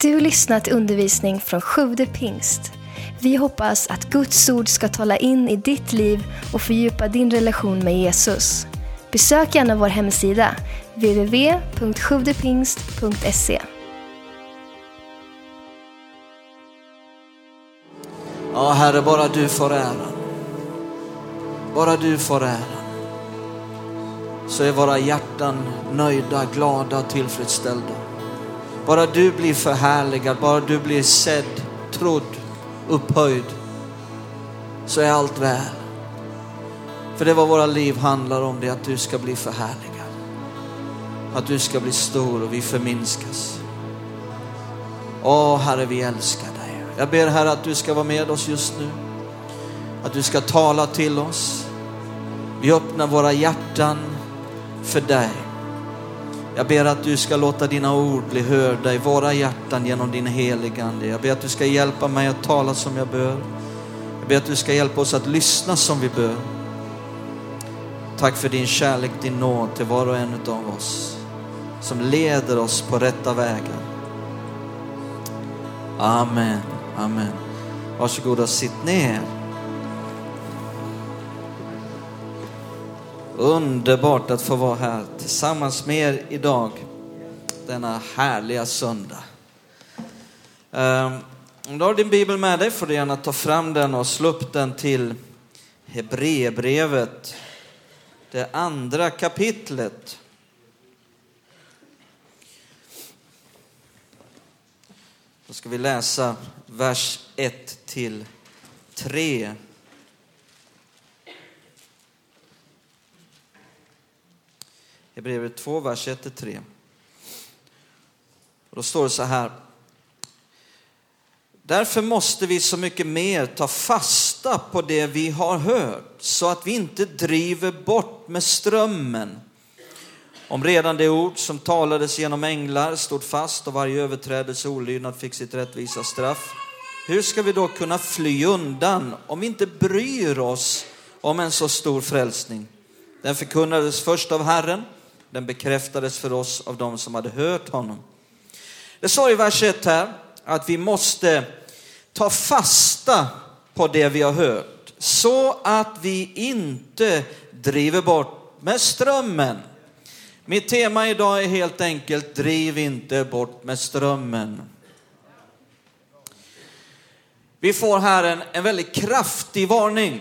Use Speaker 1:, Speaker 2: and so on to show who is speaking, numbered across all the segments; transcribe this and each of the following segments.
Speaker 1: Du lyssnat till undervisning från Sjude pingst. Vi hoppas att Guds ord ska tala in i ditt liv och fördjupa din relation med Jesus. Besök gärna vår hemsida, www.sjuvdepingst.se.
Speaker 2: Ja, Herre, bara du får äran. Bara du får äran. Så är våra hjärtan nöjda, glada och tillfredsställda. Bara du blir förhärligad, bara du blir sedd, trodd, upphöjd. Så är allt väl. För det är vad våra liv handlar om, det är att du ska bli förhärligad. Att du ska bli stor och vi förminskas. Åh Herre, vi älskar dig. Jag ber Herre att du ska vara med oss just nu. Att du ska tala till oss. Vi öppnar våra hjärtan för dig. Jag ber att du ska låta dina ord bli hörda i våra hjärtan genom din heligande. Jag ber att du ska hjälpa mig att tala som jag bör. Jag ber att du ska hjälpa oss att lyssna som vi bör. Tack för din kärlek, din nåd till var och en av oss som leder oss på rätta vägar. Amen, amen. Varsågod och sitt ner. Underbart att få vara här tillsammans med er idag, denna härliga söndag. Ehm, om du har din bibel med dig får du gärna ta fram den och slå upp den till Hebreerbrevet, det andra kapitlet. Då ska vi läsa vers 1 till 3. Hebreerbrevet 2, vers 1-3. Då står det så här. Därför måste vi så mycket mer ta fasta på det vi har hört så att vi inte driver bort med strömmen. Om redan det ord som talades genom änglar stod fast och varje överträdelse och olydnad fick sitt rättvisa straff. Hur ska vi då kunna fly undan om vi inte bryr oss om en så stor frälsning? Den förkunnades först av Herren den bekräftades för oss av de som hade hört honom. Det står i vers 1 här att vi måste ta fasta på det vi har hört så att vi inte driver bort med strömmen. Mitt tema idag är helt enkelt driv inte bort med strömmen. Vi får här en, en väldigt kraftig varning.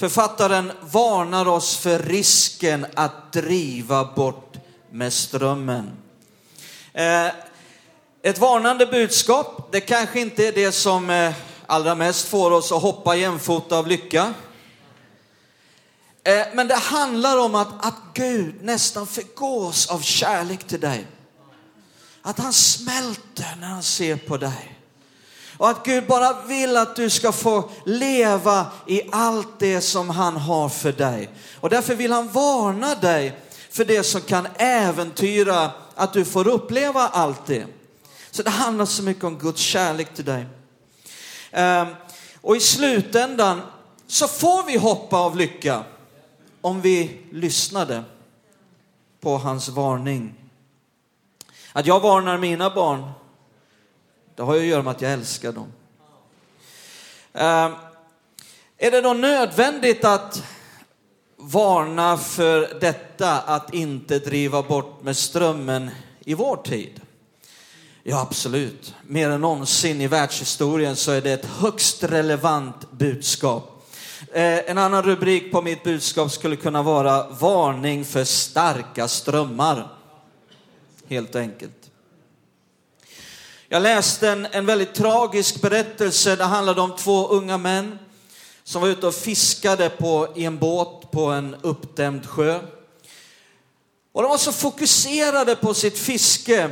Speaker 2: Författaren varnar oss för risken att driva bort med strömmen. Eh, ett varnande budskap, det kanske inte är det som eh, allra mest får oss att hoppa jämfota av lycka. Eh, men det handlar om att, att Gud nästan förgås av kärlek till dig. Att han smälter när han ser på dig. Och att Gud bara vill att du ska få leva i allt det som han har för dig. Och därför vill han varna dig för det som kan äventyra att du får uppleva allt det. Så det handlar så mycket om Guds kärlek till dig. Ehm, och i slutändan så får vi hoppa av lycka om vi lyssnade på hans varning. Att jag varnar mina barn det har ju att göra med att jag älskar dem. Ehm, är det då nödvändigt att varna för detta att inte driva bort med strömmen i vår tid? Ja, absolut. Mer än någonsin i världshistorien så är det ett högst relevant budskap. Ehm, en annan rubrik på mitt budskap skulle kunna vara varning för starka strömmar. Helt enkelt. Jag läste en, en väldigt tragisk berättelse. Det handlade om två unga män som var ute och fiskade på, i en båt på en uppdämd sjö. Och de var så fokuserade på sitt fiske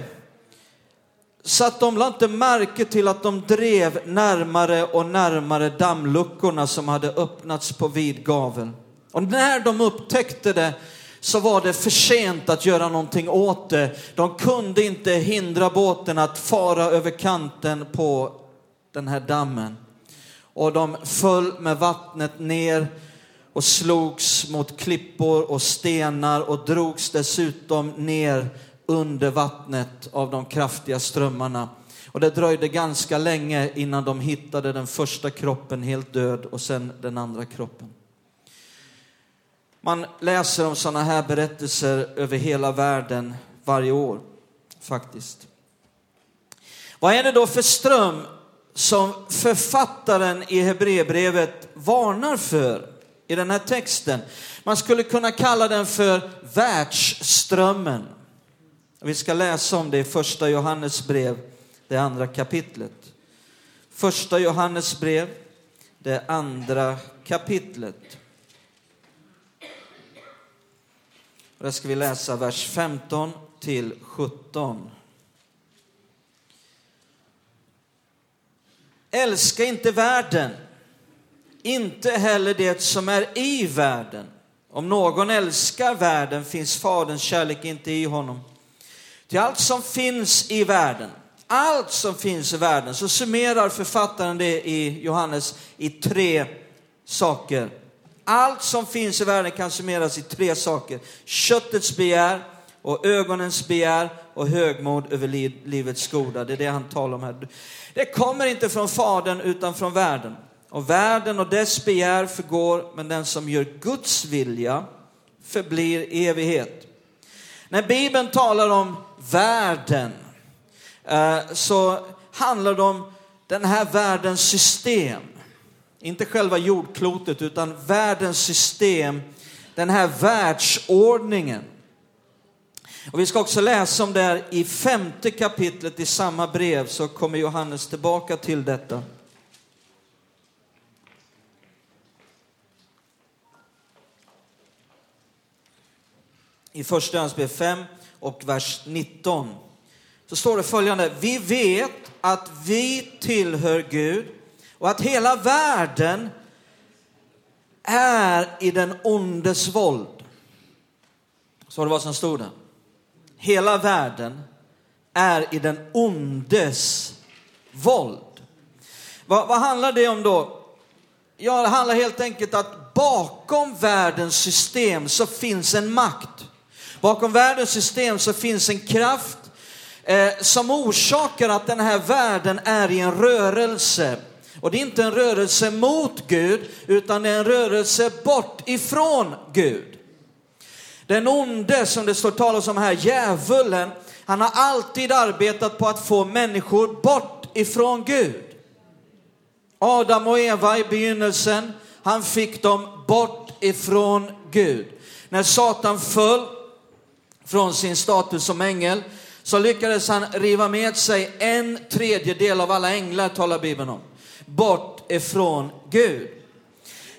Speaker 2: så att de lade inte märke till att de drev närmare och närmare dammluckorna som hade öppnats på vid gavel. Och när de upptäckte det så var det för sent att göra någonting åt det. De kunde inte hindra båten att fara över kanten på den här dammen. Och de föll med vattnet ner och slogs mot klippor och stenar och drogs dessutom ner under vattnet av de kraftiga strömmarna. Och det dröjde ganska länge innan de hittade den första kroppen helt död och sen den andra kroppen. Man läser om sådana här berättelser över hela världen varje år, faktiskt. Vad är det då för ström som författaren i Hebreerbrevet varnar för i den här texten? Man skulle kunna kalla den för världsströmmen. Vi ska läsa om det i första Johannes brev, det andra kapitlet. Första Johannes brev, det andra kapitlet. Där ska vi läsa vers 15 till 17. Älska inte världen, inte heller det som är i världen. Om någon älskar världen finns Faderns kärlek inte i honom. Till allt som finns i världen, allt som finns i världen, så summerar författaren det i Johannes i tre saker. Allt som finns i världen kan summeras i tre saker. Köttets begär och ögonens begär och högmod över livets goda. Det är det han talar om här. Det kommer inte från Fadern utan från världen. Och världen och dess begär förgår, men den som gör Guds vilja förblir evighet. När Bibeln talar om världen eh, så handlar det om den här världens system. Inte själva jordklotet utan världens system, den här världsordningen. Och vi ska också läsa om det här i femte kapitlet i samma brev så kommer Johannes tillbaka till detta. I första Johannesbrev 5 och vers 19 så står det följande. Vi vet att vi tillhör Gud och att hela världen är i den ondes våld. Så det vad som stod där. Hela världen är i den ondes våld. Vad, vad handlar det om då? Ja, det handlar helt enkelt att bakom världens system så finns en makt. Bakom världens system så finns en kraft eh, som orsakar att den här världen är i en rörelse. Och det är inte en rörelse mot Gud, utan det är en rörelse bort ifrån Gud. Den onde som det står talas om här, djävulen, han har alltid arbetat på att få människor bort ifrån Gud. Adam och Eva i begynnelsen, han fick dem bort ifrån Gud. När Satan föll från sin status som ängel så lyckades han riva med sig en tredjedel av alla änglar, talar Bibeln om, bort ifrån Gud.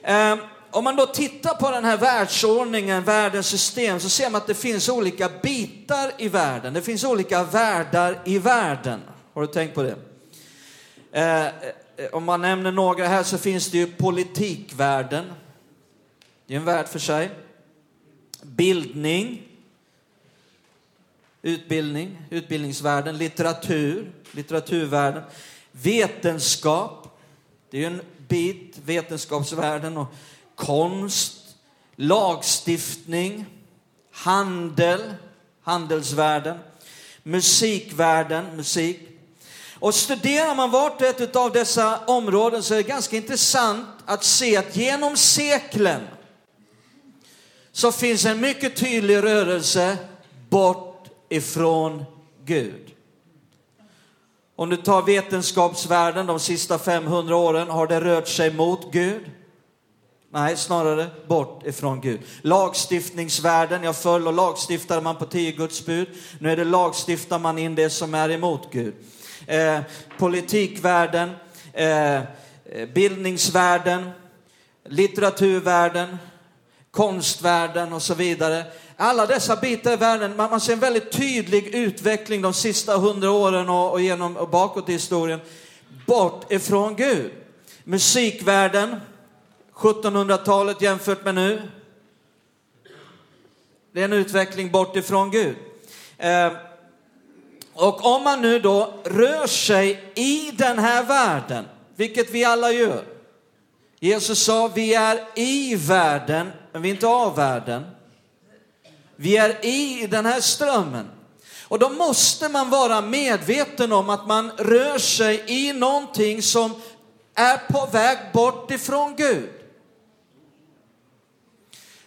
Speaker 2: Um, om man då tittar på den här världsordningen, världens system, så ser man att det finns olika bitar i världen. Det finns olika världar i världen. Har du tänkt på det? Eh, om man nämner några här så finns det ju politikvärlden. Det är en värld för sig. Bildning, utbildning, utbildningsvärlden, litteratur, litteraturvärlden, vetenskap, det är en bit, vetenskapsvärlden och konst, lagstiftning, handel, handelsvärlden, musikvärlden, musik. Och studerar man vart och ett av dessa områden så är det ganska intressant att se att genom seklen så finns en mycket tydlig rörelse bort ifrån Gud. Om du tar vetenskapsvärlden de sista 500 åren har det rört sig mot Gud. Nej, snarare bort ifrån Gud. Lagstiftningsvärlden, jag föll och lagstiftade man på tio Guds bud. Nu är det lagstiftar man in det som är emot Gud. Eh, politikvärlden, eh, bildningsvärlden, litteraturvärlden, konstvärlden och så vidare. Alla dessa bitar i världen, man, man ser en väldigt tydlig utveckling de sista hundra åren och, och, genom, och bakåt i historien, bort ifrån Gud. Musikvärlden, 1700-talet jämfört med nu. Det är en utveckling bort ifrån Gud. Eh, och om man nu då rör sig i den här världen, vilket vi alla gör. Jesus sa, vi är i världen, men vi är inte av världen. Vi är i den här strömmen. Och då måste man vara medveten om att man rör sig i någonting som är på väg bort ifrån Gud.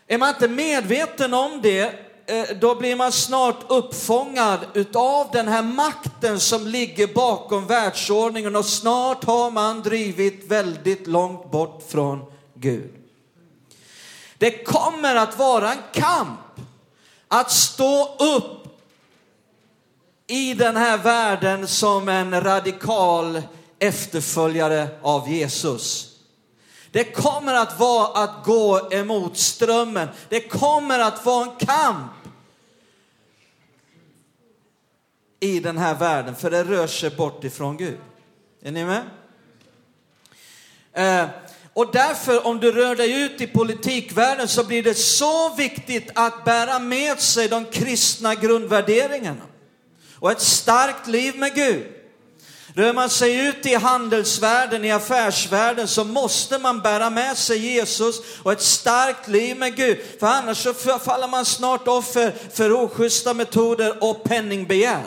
Speaker 2: Är man inte medveten om det, eh, då blir man snart uppfångad utav den här makten som ligger bakom världsordningen och snart har man drivit väldigt långt bort från Gud. Det kommer att vara en kamp att stå upp i den här världen som en radikal efterföljare av Jesus. Det kommer att vara att gå emot strömmen. Det kommer att vara en kamp i den här världen, för det rör sig bort ifrån Gud. Är ni med? Eh, och därför, om du rör dig ut i politikvärlden så blir det så viktigt att bära med sig de kristna grundvärderingarna och ett starkt liv med Gud. Rör man sig ut i handelsvärlden, i affärsvärlden, så måste man bära med sig Jesus och ett starkt liv med Gud. För annars så faller man snart offer för oschyssta metoder och penningbegär.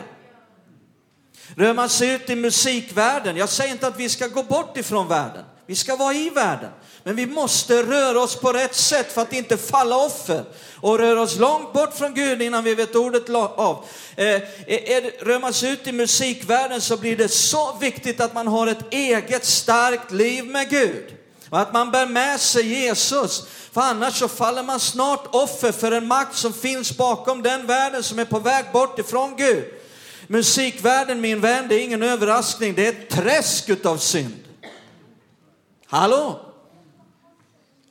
Speaker 2: Rör man sig ut i musikvärlden, jag säger inte att vi ska gå bort ifrån världen. Vi ska vara i världen. Men vi måste röra oss på rätt sätt för att inte falla offer och röra oss långt bort från Gud innan vi vet ordet av. Eh, är, rör man sig ut i musikvärlden så blir det så viktigt att man har ett eget starkt liv med Gud. Och att man bär med sig Jesus. För annars så faller man snart offer för en makt som finns bakom den världen som är på väg bort ifrån Gud. Musikvärlden min vän, det är ingen överraskning, det är ett träsk utav synd. Hallå?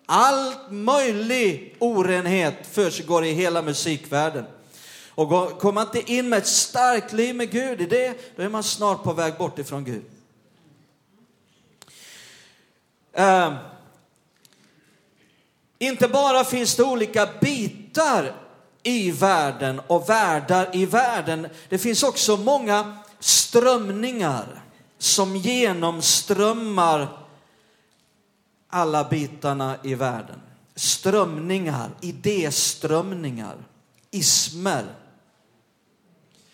Speaker 2: Allt möjlig orenhet försiggår i hela musikvärlden. Och kommer man inte in med ett starkt liv med Gud i det, då är man snart på väg bort ifrån Gud. Uh, inte bara finns det olika bitar i världen och världar i världen. Det finns också många strömningar som genomströmmar alla bitarna i världen. Strömningar, idéströmningar, ismer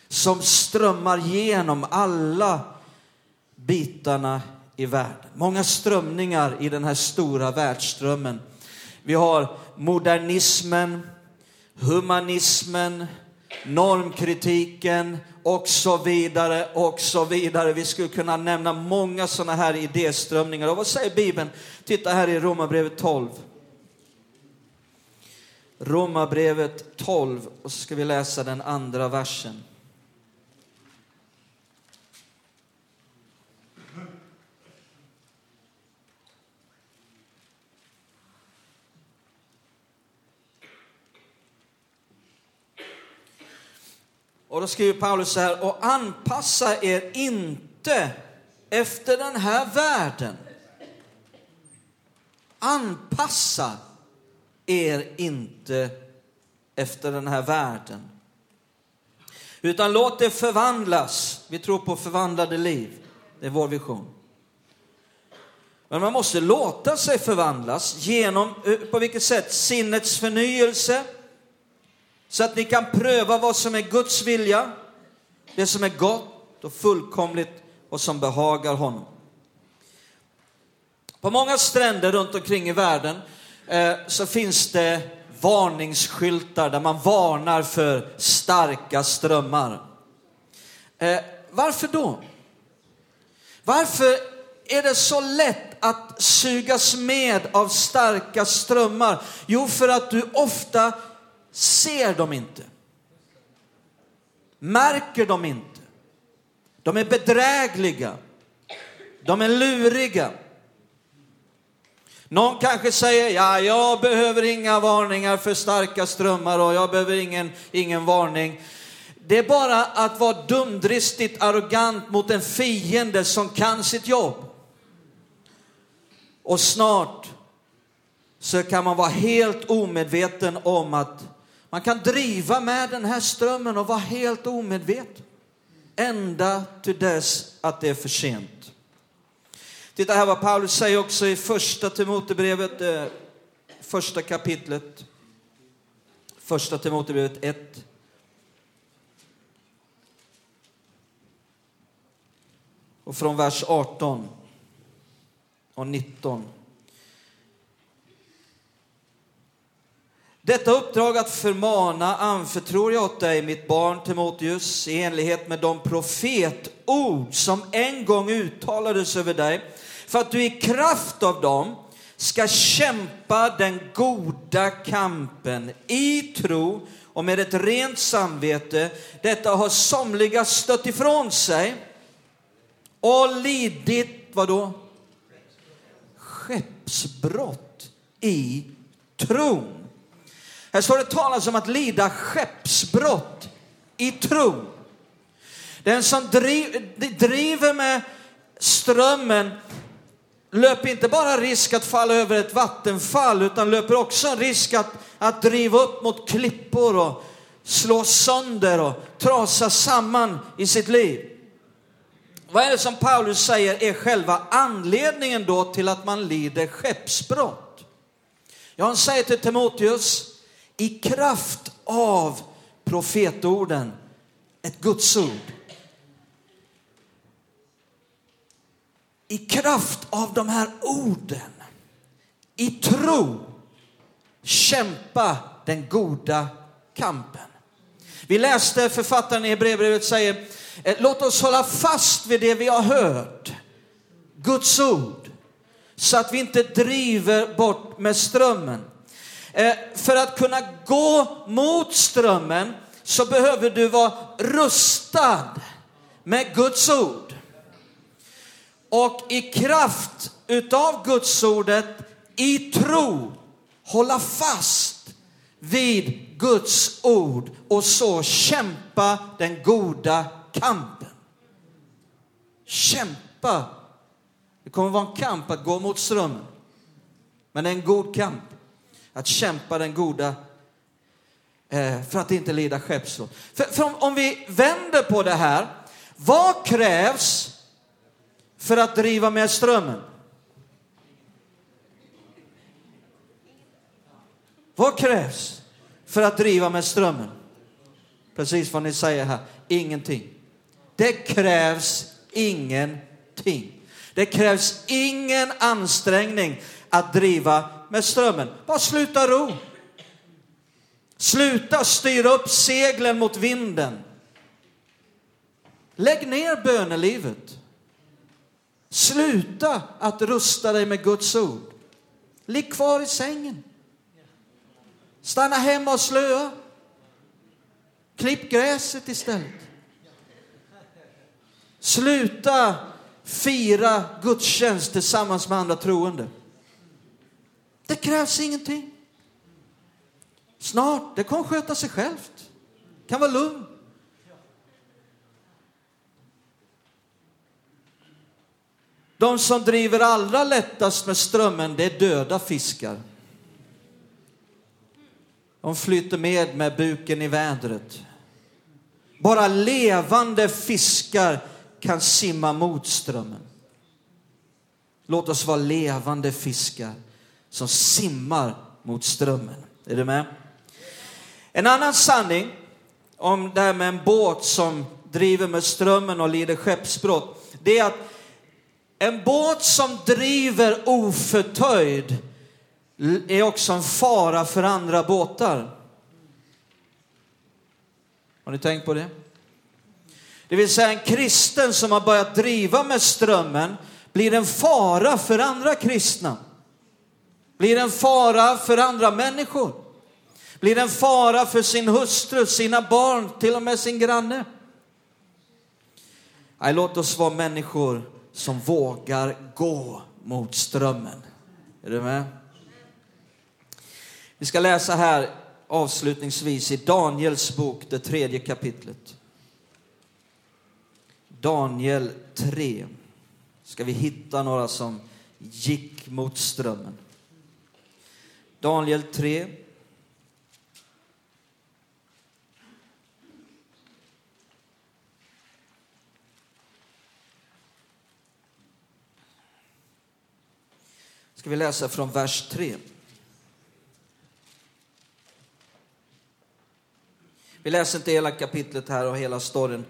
Speaker 2: som strömmar genom alla bitarna i världen. Många strömningar i den här stora världsströmmen. Vi har modernismen, humanismen, normkritiken och så vidare och så vidare. Vi skulle kunna nämna många sådana här idéströmningar. Och vad säger Bibeln? Titta här i Romarbrevet 12. Romarbrevet 12 och så ska vi läsa den andra versen. Och då skriver Paulus så här, och anpassa er inte efter den här världen. Anpassa er inte efter den här världen. Utan låt det förvandlas. Vi tror på förvandlade liv. Det är vår vision. Men man måste låta sig förvandlas genom, eh, på vilket sätt? Sinnets förnyelse, så att ni kan pröva vad som är Guds vilja, det som är gott och fullkomligt och som behagar honom. På många stränder runt omkring i världen eh, så finns det varningsskyltar där man varnar för starka strömmar. Eh, varför då? Varför är det så lätt att sugas med av starka strömmar? Jo, för att du ofta ser de inte. Märker de inte. De är bedrägliga. De är luriga. Någon kanske säger, ja, jag behöver inga varningar för starka strömmar och jag behöver ingen, ingen varning. Det är bara att vara dumdristigt arrogant mot en fiende som kan sitt jobb. Och snart så kan man vara helt omedveten om att man kan driva med den här strömmen och vara helt omedveten. Ända till dess att det är för sent. Titta här vad Paulus säger också i första Timotebrevet, eh, första kapitlet. Första Timotebrevet 1. Och från vers 18 och 19. Detta uppdrag att förmana anförtror jag åt dig, mitt barn Timoteus, i enlighet med de profetord som en gång uttalades över dig, för att du i kraft av dem ska kämpa den goda kampen i tro och med ett rent samvete. Detta har somliga stött ifrån sig och lidit, vadå? Skeppsbrott i tron. Här står det talas om att lida skeppsbrott i tro. Den som driver med strömmen löper inte bara risk att falla över ett vattenfall utan löper också risk att, att driva upp mot klippor och slå sönder och trasa samman i sitt liv. Vad är det som Paulus säger är själva anledningen då till att man lider skeppsbrott? Ja, han säger till Timoteus, i kraft av profetorden, ett gudsord. I kraft av de här orden, i tro, kämpa den goda kampen. Vi läste författaren i Hebreerbrevet säger, eh, låt oss hålla fast vid det vi har hört, Guds ord, så att vi inte driver bort med strömmen. Eh, för att kunna gå mot strömmen så behöver du vara rustad med Guds ord. Och i kraft utav Guds ordet i tro hålla fast vid Guds ord och så kämpa den goda kampen. Kämpa. Det kommer vara en kamp att gå mot strömmen. Men det är en god kamp att kämpa den goda eh, för att inte lida skeppsbrott. För, för om, om vi vänder på det här, vad krävs för att driva med strömmen? Vad krävs för att driva med strömmen? Precis vad ni säger här, ingenting. Det krävs ingenting. Det krävs ingen ansträngning att driva med strömmen. Bara sluta ro. Sluta styra upp seglen mot vinden. Lägg ner bönelivet. Sluta att rusta dig med Guds ord. Ligg kvar i sängen. Stanna hemma och slöa. Klipp gräset istället. Sluta fira gudstjänst tillsammans med andra troende. Det krävs ingenting. Snart, det kommer sköta sig självt. Kan vara lugn. De som driver allra lättast med strömmen, det är döda fiskar. De flyter med med buken i vädret. Bara levande fiskar kan simma mot strömmen. Låt oss vara levande fiskar som simmar mot strömmen. Är du med? En annan sanning om det här med en båt som driver med strömmen och lider skeppsbrott, det är att en båt som driver oförtöjd är också en fara för andra båtar. Har ni tänkt på det? Det vill säga en kristen som har börjat driva med strömmen blir en fara för andra kristna blir en fara för andra människor, blir en fara för sin hustru, sina barn, till och med sin granne. Nej, låt oss vara människor som vågar gå mot strömmen. Är du med? Vi ska läsa här avslutningsvis i Daniels bok, det tredje kapitlet. Daniel 3. Ska vi hitta några som gick mot strömmen. Daniel 3. Ska vi läsa från vers 3. Vi läser inte hela kapitlet här och hela storyn.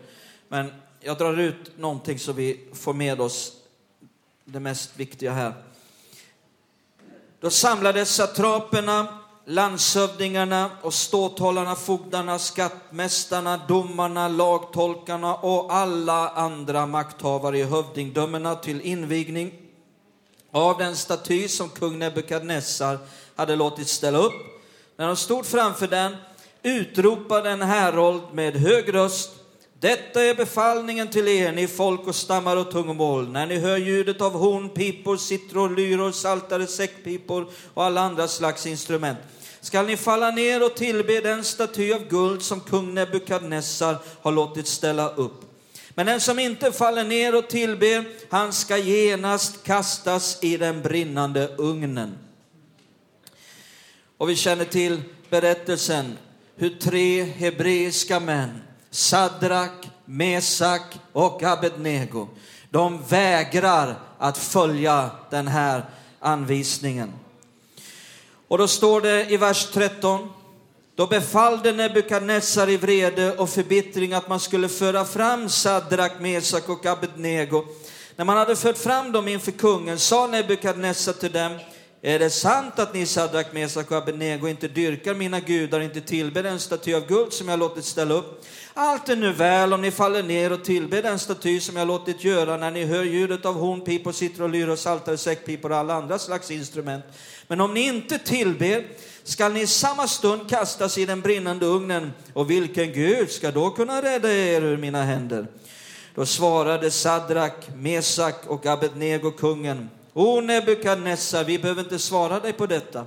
Speaker 2: Men jag drar ut någonting så vi får med oss det mest viktiga här. Då samlades satraperna, landshövdingarna och ståthållarna, fogdarna, skattmästarna, domarna, lagtolkarna och alla andra makthavare i hövdingdömena till invigning av den staty som kung Nebukadnessar hade låtit ställa upp. När de stod framför den utropade en härold med hög röst detta är befallningen till er, ni folk och stammar och tungomål, när ni hör ljudet av horn, pipor, sitror, lyror, saltare, säckpipor och alla andra slags instrument. Skall ni falla ner och tillbe den staty av guld som kung Nebukadnessar har låtit ställa upp. Men den som inte faller ner och tillber, han ska genast kastas i den brinnande ugnen. Och vi känner till berättelsen hur tre hebreiska män Sadrak, Mesak och Abednego. De vägrar att följa den här anvisningen. Och då står det i vers 13. Då befallde Nebukadnessar i vrede och förbittring att man skulle föra fram Sadrak, Mesak och Abednego. När man hade fört fram dem inför kungen sa Nebukadnessar till dem är det sant att ni Sadrak, Mesak och Abednego inte dyrkar mina gudar, inte tillber den staty av guld som jag låtit ställa upp? Allt är nu väl om ni faller ner och tillber den staty som jag låtit göra när ni hör ljudet av horn, pipor, sitror, saltare, säckpipor och alla andra slags instrument. Men om ni inte tillber skall ni i samma stund kastas i den brinnande ugnen och vilken Gud ska då kunna rädda er ur mina händer? Då svarade Sadrak, Mesak och Abednego kungen O Nebukadnessar, vi behöver inte svara dig på detta.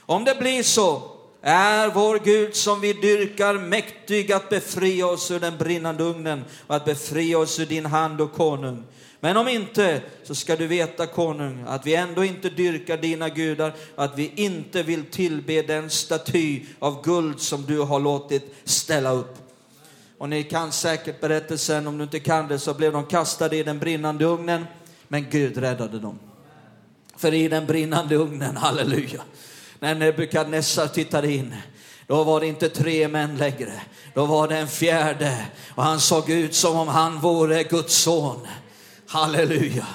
Speaker 2: Om det blir så är vår Gud som vi dyrkar mäktig att befria oss ur den brinnande ugnen och att befria oss ur din hand och konung. Men om inte så ska du veta konung att vi ändå inte dyrkar dina gudar och att vi inte vill tillbe den staty av guld som du har låtit ställa upp. Och ni kan säkert berättelsen, om du inte kan det så blev de kastade i den brinnande ugnen, men Gud räddade dem. För i den brinnande ugnen, halleluja, när Nebukadnessar tittade in, då var det inte tre män längre, då var det en fjärde och han såg ut som om han vore Guds son. Halleluja.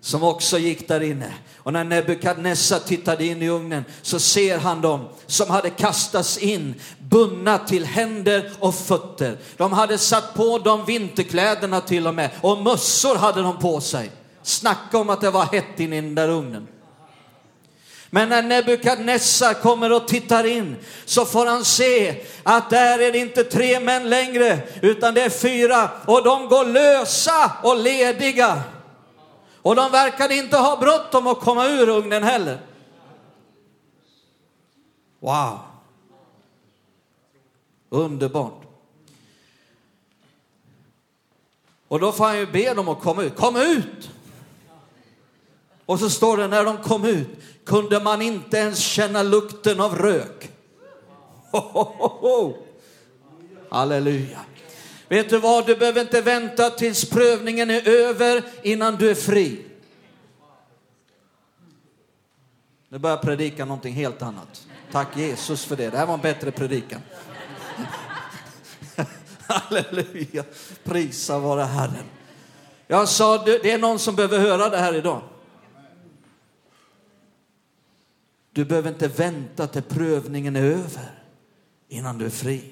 Speaker 2: Som också gick där inne. Och när Nebukadnessar tittade in i ugnen så ser han dem som hade kastats in bundna till händer och fötter. De hade satt på dem vinterkläderna till och med och mössor hade de på sig. Snacka om att det var hett inne i den där ugnen. Men när Nebukadnessar kommer och tittar in så får han se att där är det inte tre män längre utan det är fyra och de går lösa och lediga. Och de verkade inte ha bråttom att komma ur ugnen heller. Wow. Underbart. Och då får han ju be dem att komma ut. Kom ut! Och så står det när de kom ut kunde man inte ens känna lukten av rök. Ho, ho, ho, Halleluja. Vet du vad, du behöver inte vänta tills prövningen är över innan du är fri. Nu börjar jag predika någonting helt annat. Tack Jesus för det. Det här var en bättre predikan. Halleluja. Prisa vare Herren. Jag sa, det är någon som behöver höra det här idag. Du behöver inte vänta till prövningen är över innan du är fri.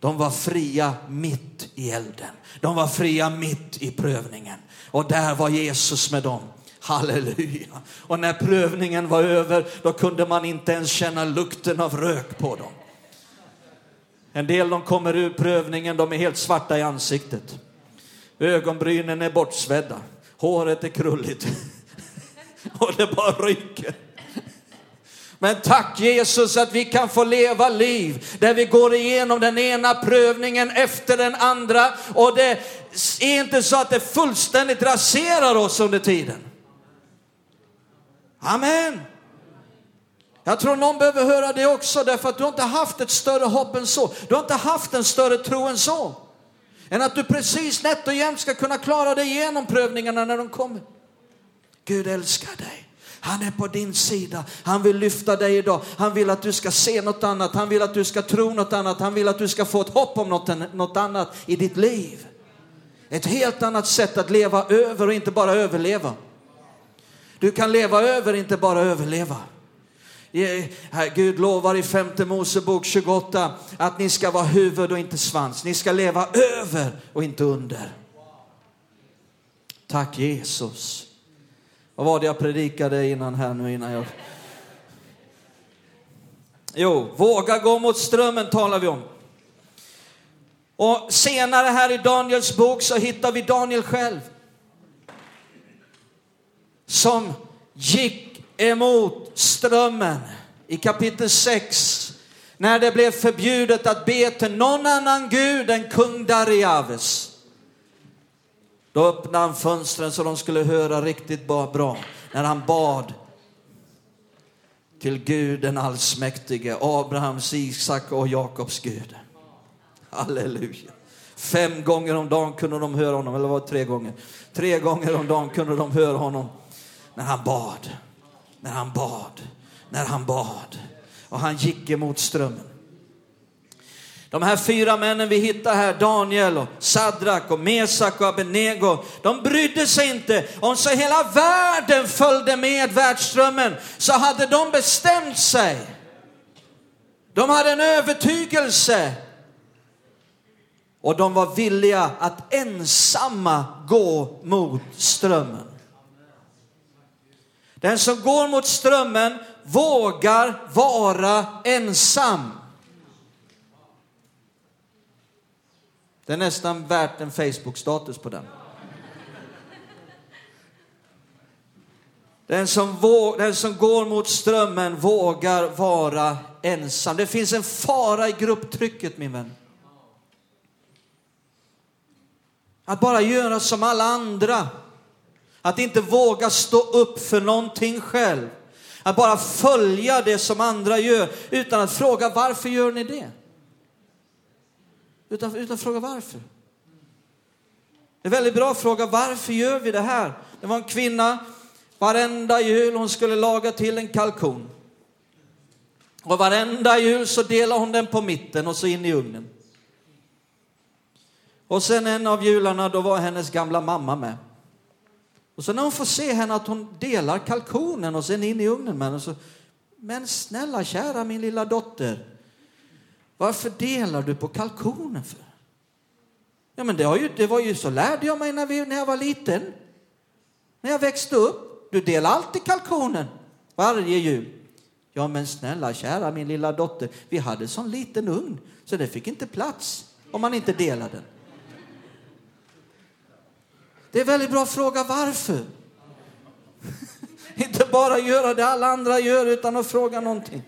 Speaker 2: De var fria mitt i elden. De var fria mitt i prövningen. Och där var Jesus med dem. Halleluja. Och när prövningen var över, då kunde man inte ens känna lukten av rök på dem. En del de kommer ur prövningen, de är helt svarta i ansiktet. Ögonbrynen är bortsvedda, håret är krulligt och det bara ryker. Men tack Jesus att vi kan få leva liv där vi går igenom den ena prövningen efter den andra och det är inte så att det fullständigt raserar oss under tiden. Amen. Jag tror någon behöver höra det också därför att du har inte haft ett större hopp än så. Du har inte haft en större tro än så. Än att du precis nätt och jämnt ska kunna klara dig igenom prövningarna när de kommer. Gud älskar dig. Han är på din sida. Han vill lyfta dig idag. Han vill att du ska se något annat. Han vill att du ska tro något annat. Han vill att du ska få ett hopp om något, något annat i ditt liv. Ett helt annat sätt att leva över och inte bara överleva. Du kan leva över, inte bara överleva. Gud lovar i femte Mosebok 28 att ni ska vara huvud och inte svans. Ni ska leva över och inte under. Tack Jesus. Vad var det jag predikade innan här nu innan jag... Jo, våga gå mot strömmen talar vi om. Och senare här i Daniels bok så hittar vi Daniel själv. Som gick emot strömmen i kapitel 6. När det blev förbjudet att be till någon annan gud än kung Dariaves. Då öppnade han fönstren så de skulle höra riktigt bra när han bad till Gud den allsmäktige, Abrahams, Isak och Jakobs Gud. Halleluja. Fem gånger om dagen kunde de höra honom, eller var det tre gånger? Tre gånger om dagen kunde de höra honom när han bad, när han bad, när han bad. Och han gick emot strömmen. De här fyra männen vi hittar här, Daniel, och Sadrak, och Mesak och Abenego, de brydde sig inte. Om så hela världen följde med världsströmmen så hade de bestämt sig. De hade en övertygelse och de var villiga att ensamma gå mot strömmen. Den som går mot strömmen vågar vara ensam. Det är nästan värt en Facebook-status på den. Den som, våg, den som går mot strömmen vågar vara ensam. Det finns en fara i grupptrycket min vän. Att bara göra som alla andra. Att inte våga stå upp för någonting själv. Att bara följa det som andra gör utan att fråga varför gör ni det? Utan, utan fråga varför. Det är väldigt bra att fråga varför gör vi det här? Det var en kvinna, varenda jul hon skulle laga till en kalkon. Och varenda jul så delade hon den på mitten och så in i ugnen. Och sen en av jularna, då var hennes gamla mamma med. Och så när hon får se henne att hon delar kalkonen och sen in i ugnen med den så, men snälla kära min lilla dotter, varför delar du på kalkonen för? Ja, men det, har ju, det var ju så lärde jag mig när, vi, när jag var liten. När jag växte upp. Du delar alltid kalkonen varje jul. Ja, men snälla kära min lilla dotter, vi hade sån liten ugn så det fick inte plats om man inte delade den. Det är väldigt bra att fråga varför. inte bara göra det alla andra gör utan att fråga någonting.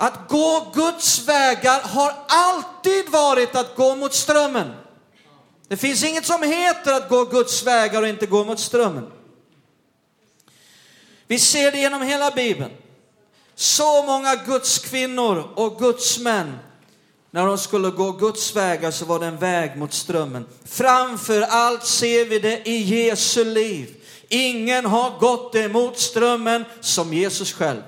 Speaker 2: Att gå Guds vägar har alltid varit att gå mot strömmen. Det finns inget som heter att gå Guds vägar och inte gå mot strömmen. Vi ser det genom hela Bibeln. Så många Guds kvinnor och Guds män, när de skulle gå Guds vägar så var det en väg mot strömmen. Framför allt ser vi det i Jesu liv. Ingen har gått emot strömmen som Jesus själv.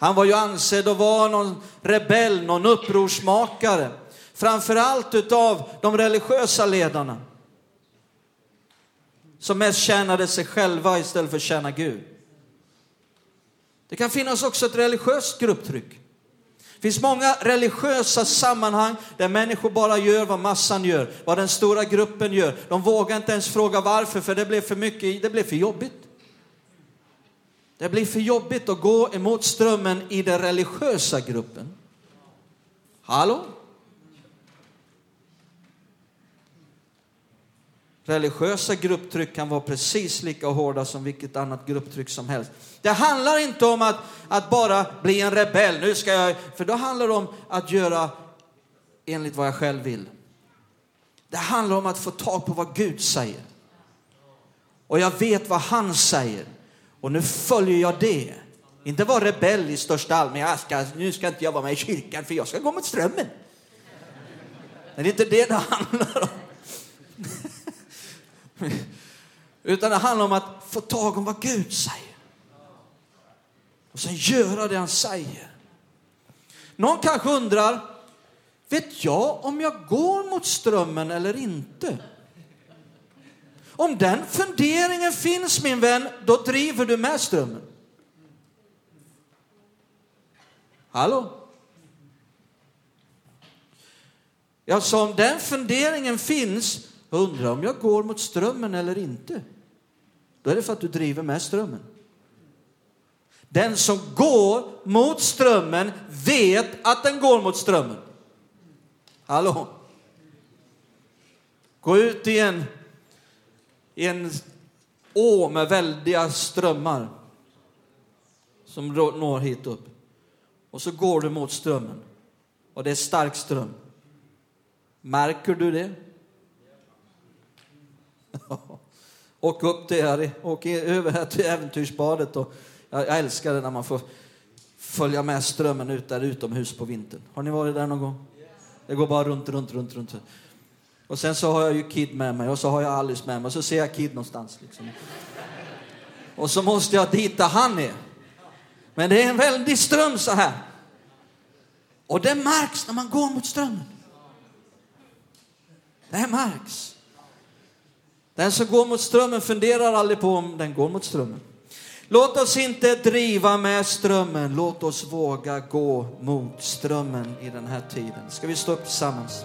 Speaker 2: Han var ju ansedd att vara någon rebell, någon upprorsmakare. Framförallt utav de religiösa ledarna. Som mest tjänade sig själva istället för att tjäna Gud. Det kan finnas också ett religiöst grupptryck. Det finns många religiösa sammanhang där människor bara gör vad massan gör, vad den stora gruppen gör. De vågar inte ens fråga varför, för det blev för mycket, det blev för jobbigt. Det blir för jobbigt att gå emot strömmen i den religiösa gruppen. Hallå? Religiösa grupptryck kan vara precis lika hårda som vilket annat grupptryck som helst. Det handlar inte om att, att bara bli en rebell, nu ska jag, för då handlar det om att göra enligt vad jag själv vill. Det handlar om att få tag på vad Gud säger. Och jag vet vad han säger. Och nu följer jag det. Inte vara rebell i största allmänhet. Nu ska inte jag vara med i kyrkan för jag ska gå mot strömmen. Men det är inte det det handlar om. Utan det handlar om att få tag om vad Gud säger. Och sen göra det han säger. Någon kanske undrar, vet jag om jag går mot strömmen eller inte? Om den funderingen finns min vän, då driver du med strömmen. Hallå? Jag sa, om den funderingen finns, undrar om jag går mot strömmen eller inte. Då är det för att du driver med strömmen. Den som går mot strömmen vet att den går mot strömmen. Hallå? Gå ut i en, i en å med väldiga strömmar som når hit upp. Och så går du mot strömmen. Och det är stark ström. Märker du det? Åk upp till här, åk över här till äventyrsbadet. Och jag älskar det när man får följa med strömmen ut där utomhus på vintern. Har ni varit där någon gång? Det går bara runt, runt, runt, runt. Och sen så har jag ju Kid med mig och så har jag Alice med mig och så ser jag Kid någonstans. Liksom. Och så måste jag dit där han är. Men det är en väldig ström så här. Och det märks när man går mot strömmen. Det märks. Den som går mot strömmen funderar aldrig på om den går mot strömmen. Låt oss inte driva med strömmen, låt oss våga gå mot strömmen i den här tiden. Ska vi stå upp tillsammans?